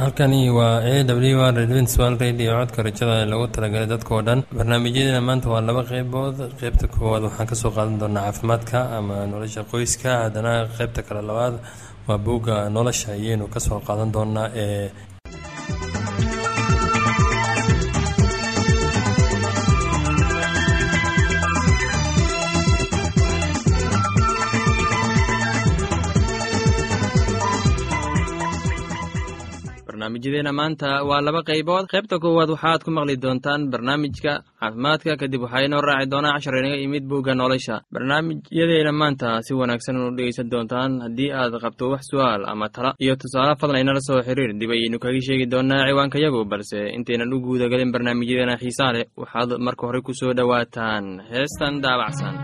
halkani waa a w r redwindswal radio codka rajada ee lagu talagalay dadkao dhan. Barnaamijyadeena maanta waa laba qeybood qeybta koowaad waxaan ka soo qaadan doonaa caafimaadka ama nolosha qoyska. Haddana qeybta kale labaad waa buugga nolosha ayaynu ka soo qaadan doonaa ee barnaamijyadeena maanta waa laba qaybood. Qaybta koowaad waxaad ku maqli doontaan barnaamijka caafimaadka kadib waxaa inoo raaci doonaa cashar inaga imid buugga nolosha. Barnaamijyadeena maanta si wanaagsan unu dhegeysan doontaan haddii aad qabto wax su'aal ama tala. Iyo tusaale fadlan inala soo xiriir dib ayaynu kaga sheegi doonaa ciwaankayagu balse intaynan u guudagalin barnaamijyadeena xiisaa leh waxaad marka hore ku soo dhowaataan. Heestan daabacsan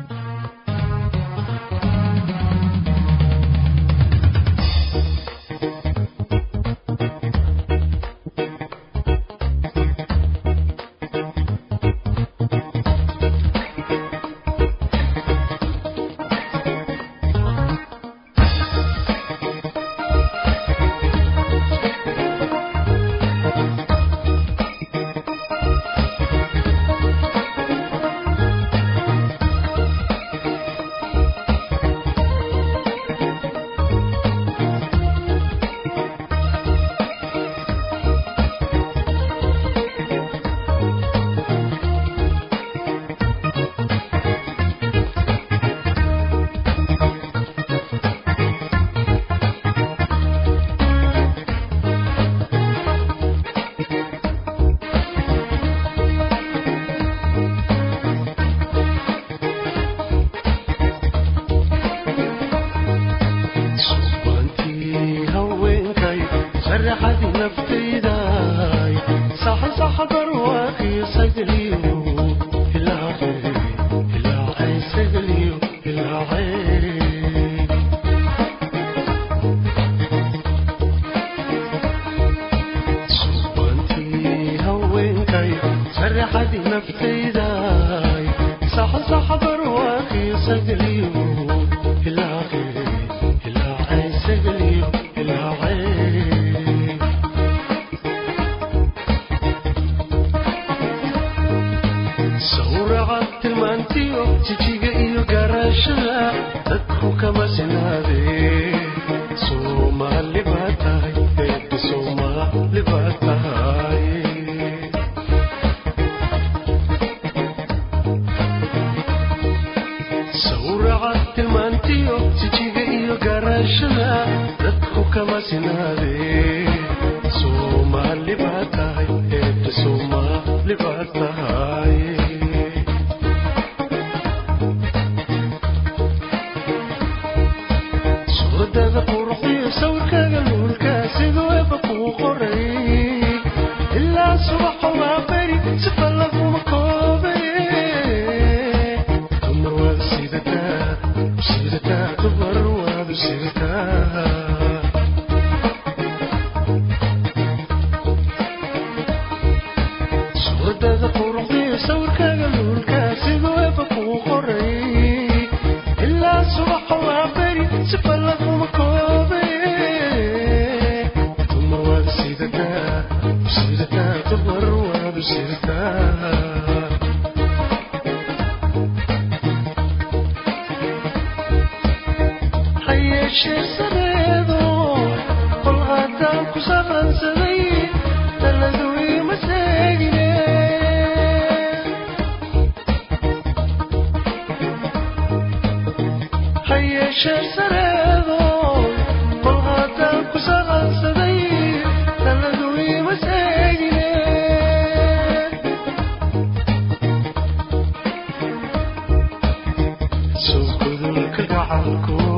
adiguna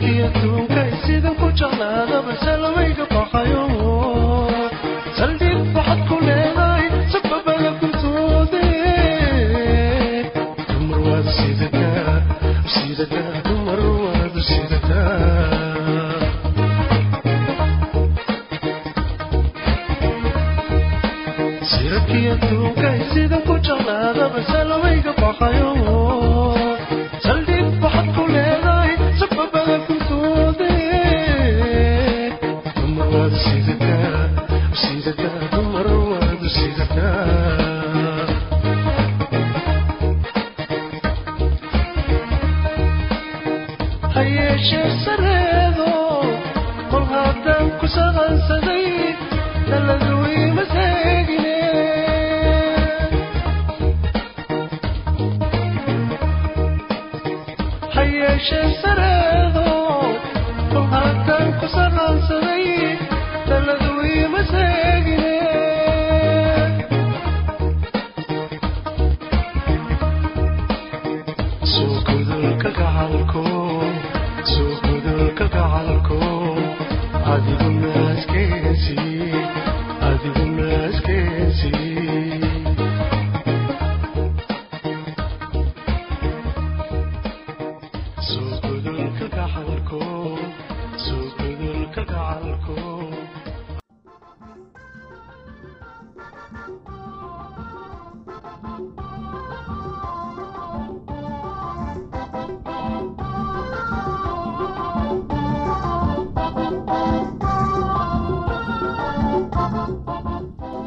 iyo duunkay sidan ku jeclaada balse lamayga baxayo dhaqansaday daladuwiimase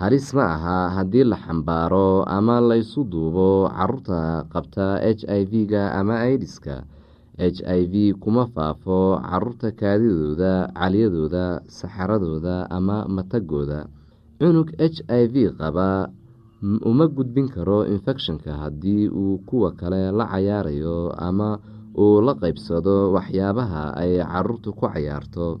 halis ma aha haddii la xambaaro ama laysu duubo carruurta qabta h i v-ga ama aidiska h i v kuma faafo carruurta kaadidooda caliyadooda saxaradooda ama matagooda. Cunug h i v qaba uma gudbin karo infekshanka haddii uu kuwa kale la cayaarayo ama uu la qeybsado waxyaabaha ay caruurtu ku cayaarto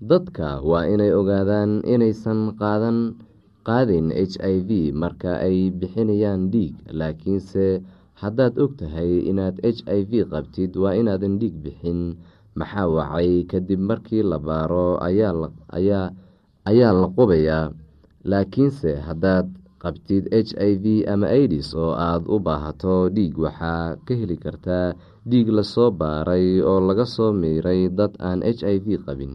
dadka waa inay ogaadaan inaysan qaadin h i v marka ay bixinayaan dhiig laakiinse haddaad og tahay inaad h i v qabtid waa inaadan dhiig bixin. Maxaa wacay kadib markii la baaro ayaa la qubayaa. Laakiinse haddaad qabtid h i v ama aidis oo aada u baahato dhiig waxaa ka heli kartaa dhiig la soo baaray oo laga soo miiray dad aan h i v qabin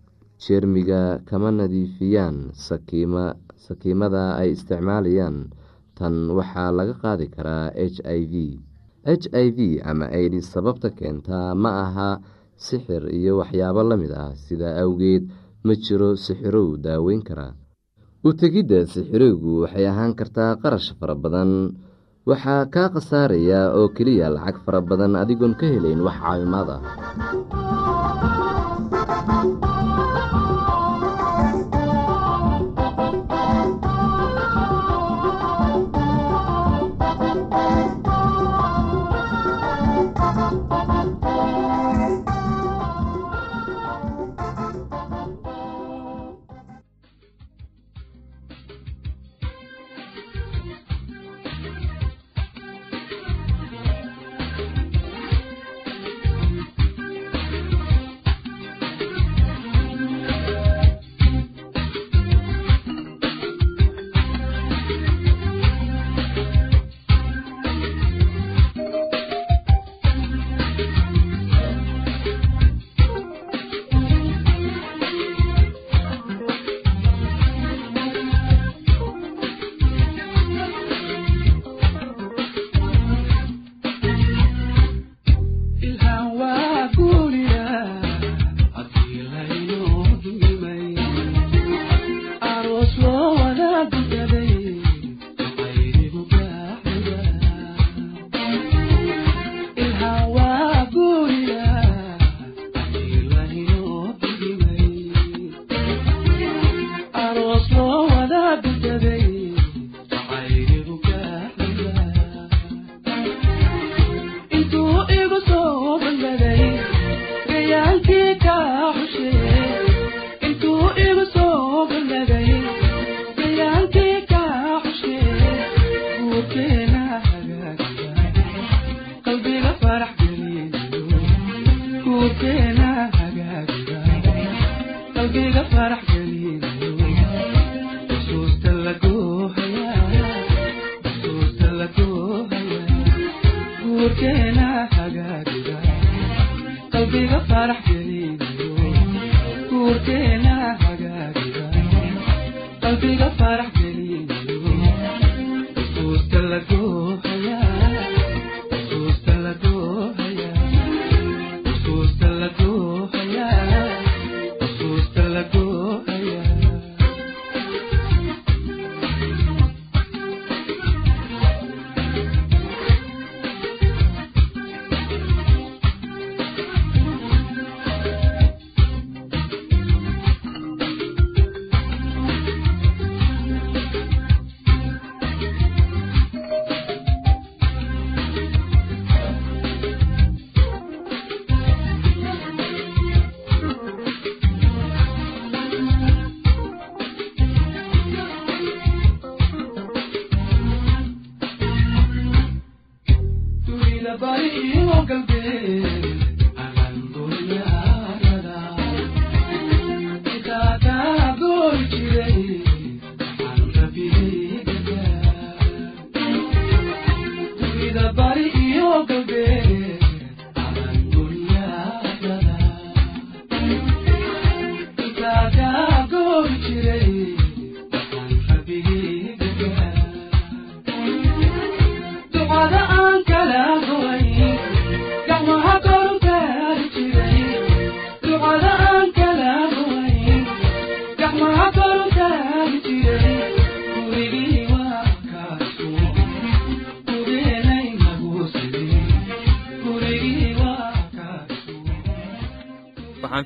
jeermiga kama nadiifiyaan sakiimada ay isticmaalayaan. Tan waxaa laga qaadi karaa h i v. H i v ama aidis sababta keentaa ma aha sixir iyo waxyaabo la mid ah. Sidaa awgeed ma jiro sixirow daaweyn karaa u tegidda sixirowgu waxay ahaan kartaa qarash fara badan. Waxaa kaa khasaaraya oo keliya lacag fara badan adigoon ka helayn wax caawimaad ah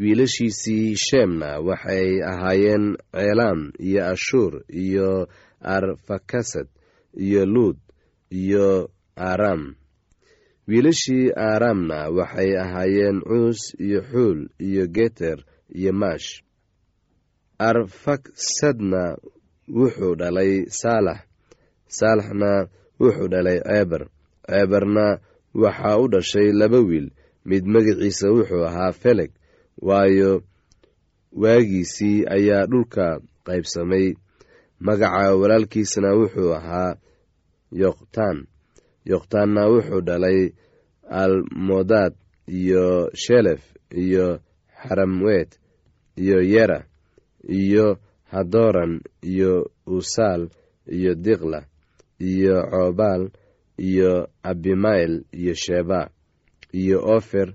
wiilashiisii sheemna waxay ahaayeen ceelaam iyo ashuur iyo arfakasad iyo luud iyo aram. Wiilashii aramna waxay ahaayeen cuus iyo xuul iyo geter iyo maash. Arfaksadna wuxuu dhalay saalax. Saalaxna wuxuu dhalay ceeber. Ceeberna waxaa u dhashay laba wiil. Mid magaciisa wuxuu ahaa feleg waayo waagiisii ayaa dhulka qaybsamay. Magaca walaalkiisna wuxuu ahaa yoqtaan. Yoqtaanna wuxuu dhalay almodaad iyo shelef iyo xaramwet iyo yera iyo hadoran iyo usaal iyo diqla iyo coobaal iyo abimael iyo sheba iyo ofer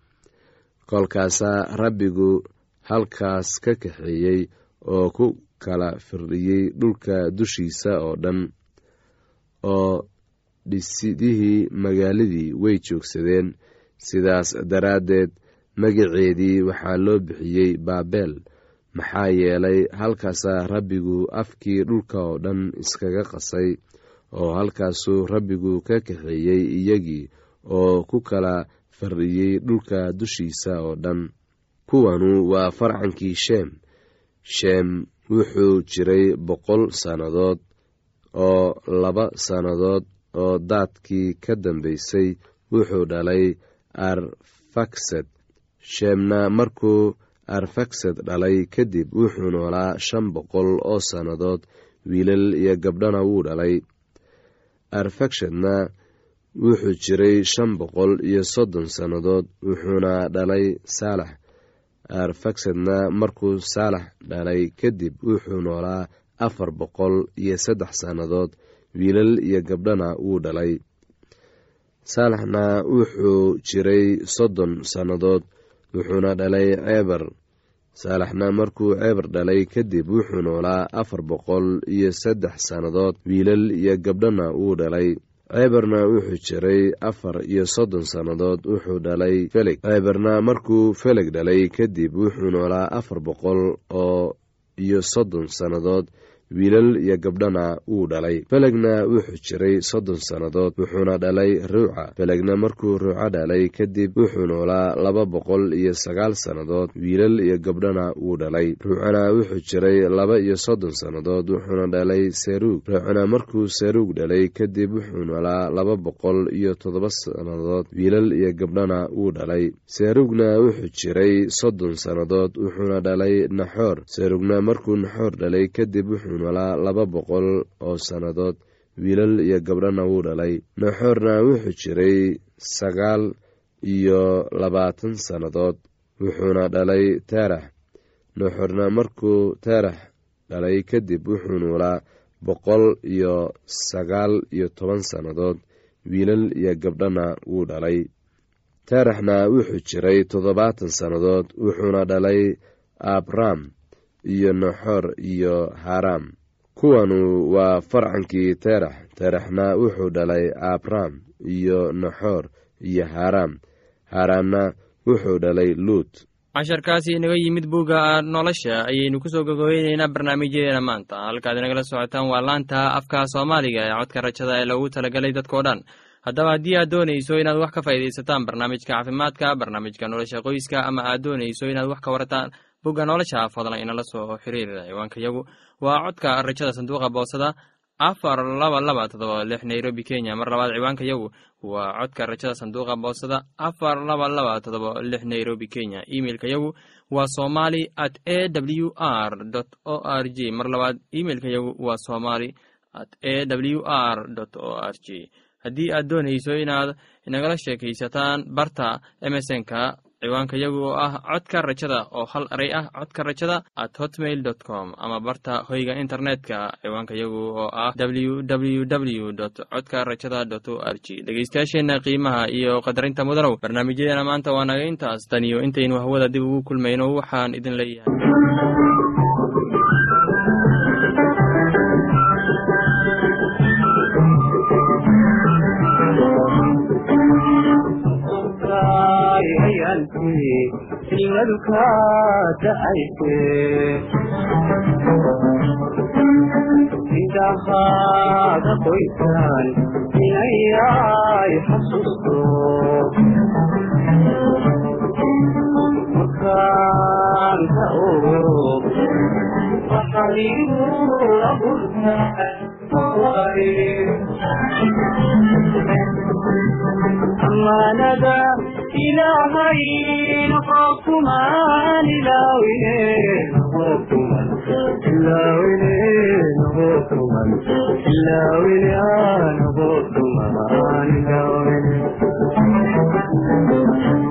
kolkaasaa rabbigu halkaas ka kaxeeyey oo ku kala firdhiyey dhulka dushiisa oo dhan oo dhisidihii magaaladii way joogsadeen. Sidaas daraaddeed magaceedii waxaa loo bixiyey baabel maxaa yeelay halkaasaa rabbigu afkii dhulka oo dhan iskaga qasay oo halkaasuu rabbigu ka kaxeeyey iyagii oo ku kala fardhiyey dhulka dushiisa oo dhan. Kuwanu waa farcankii sheem. Sheem wuxuu jiray boqol sannadood oo laba sannadood oo daadkii ka dambaysay wuxuu dhalay arfaksad. Sheemna markuu arfaksad dhalay kadib wuxuu noolaa shan boqol oo sannadood wiilal iyo gabdhana wuu dhalay. Arfakshadna wuxuu jiray shan boqol iyo soddon sannadood wuxuuna dhalay saalax. Arfaksadna markuu saalax dhalay kadib wuxuu noolaa afar boqol iyo saddex sannadood. Wiilal iyo gabdhana wuu dhalay. Saalaxna wuxuu jiray soddon sannadood wuxuuna dhalay ceebar saalaxna markuu ceebar dhalay kadib wuxuu noolaa afar boqol iyo saddex sannadood. Wiilal iyo gabdhana wuu dhalay ceebarna wuxuu jiray afar iyo soddon sannadood wuxuu dhalay feleg ceebarna markuu feleg dhalay kadib wuxuu noolaa afar boqol oo iyo soddon sannadood wiilal iyo gabdhana wuu dhalay. Felegna wuxuu jiray soddon sannadood wuxuuna dhalay ruuca felegna markuu ruuca dhalay kadib wuxuu noolaa laba boqol iyo sagaal sannadood. Wiilal iyo gabdhana wuu dhalay. Ruucana wuxuu jiray laba iyo soddon sannadood wuxuuna dhalay seruug ruucana markuu seruug dhalay kadib wuxuu noolaa laba boqol iyo toddoba sannadood. Wiilal iyo gabdhana wuu dhalay. Seruugna wuxuu jiray soddon sannadood wuxuuna dhalay naxoor. Seruugna markuu naxoor dhalay kadib wuxuu noolaa laba boqol oo sannadood wiilal iyo gabdhana wuu dhalay. Naxoorna wuxuu jiray sagaal iyo labaatan sannadood wuxuuna dhalay teerax naxoorna markuu teerax dhalay kadib wuxuu noolaa boqol iyo sagaal iyo toban sannadood wiilal iyo gabdhana wuu dhalay. Teeraxna wuxuu jiray toddobaatan sannadood wuxuuna dhalay abram iyo naxoor iyo haram. Kuwanu waa farcankii teerax. Teeraxna wuxuu dhalay abram iyo naxoor iyo haram. Haramna wuxuu dhalay luut. Casharkaasi inaga yimid bugga nolosha ayaynu ku soo gogobeyneynaa barnaamijyadeena maanta. Halkaad inagala socotaan waa laanta afka soomaaliga ee codka rajada ee loogu talagalay dadkao dhan. Haddaba haddii aad doonayso inaad wax ka faa'iidaysataan barnaamijka caafimaadka barnaamijka nolosha qoyska ama aad doonayso inaad wax ka warataan bugga nolosha fadlan inala soo xiriira ciwaanka yagu. Waa codka rajada sanduuqa boosada afar laba laba todoba lix nairobi kenya. Mar labaad ciwaanka yagu waa codka rajada sanduuqa boosada afar laba laba todoba lix nairobi kenya. Imeilka yagu waa somali at a w r o r j mar labaad imeilka yagu waa somali at a w r o r j haddii aad doonayso inaad inagala sheekaysataan barta emesonka ciwaanka yagu oo ah codka rajada oo hal eray ah codka rajada at hotmail dot com ama barta hoyga internetka ciwaanka yagu oo ah w w w dot codka rajada dot o r g dhegeystayaasheenna qiimaha iyo qadarinta mudanow barnaamijyadeena maanta waa naga intaas. Tan iyo intaynu hawada dib ugu kulmayno waxaan idin leeyahay ilmadu ka dacayse indhahaaga qoysan inayay xasuusto markaan ka ogo waxaligu amaanada ilaahay ilaawine noqokuman ilaawine noqokuman ilaawine aa noqokuman ilaawine ayada quraniyo aman oye arrin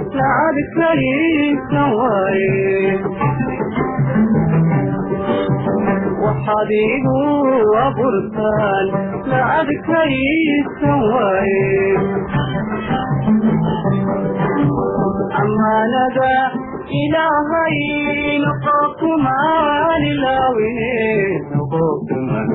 waxaad igu abuurtaan lacag kaliisan waaye amaanada ilaahay noqo kumaan ilaawine noqo kuman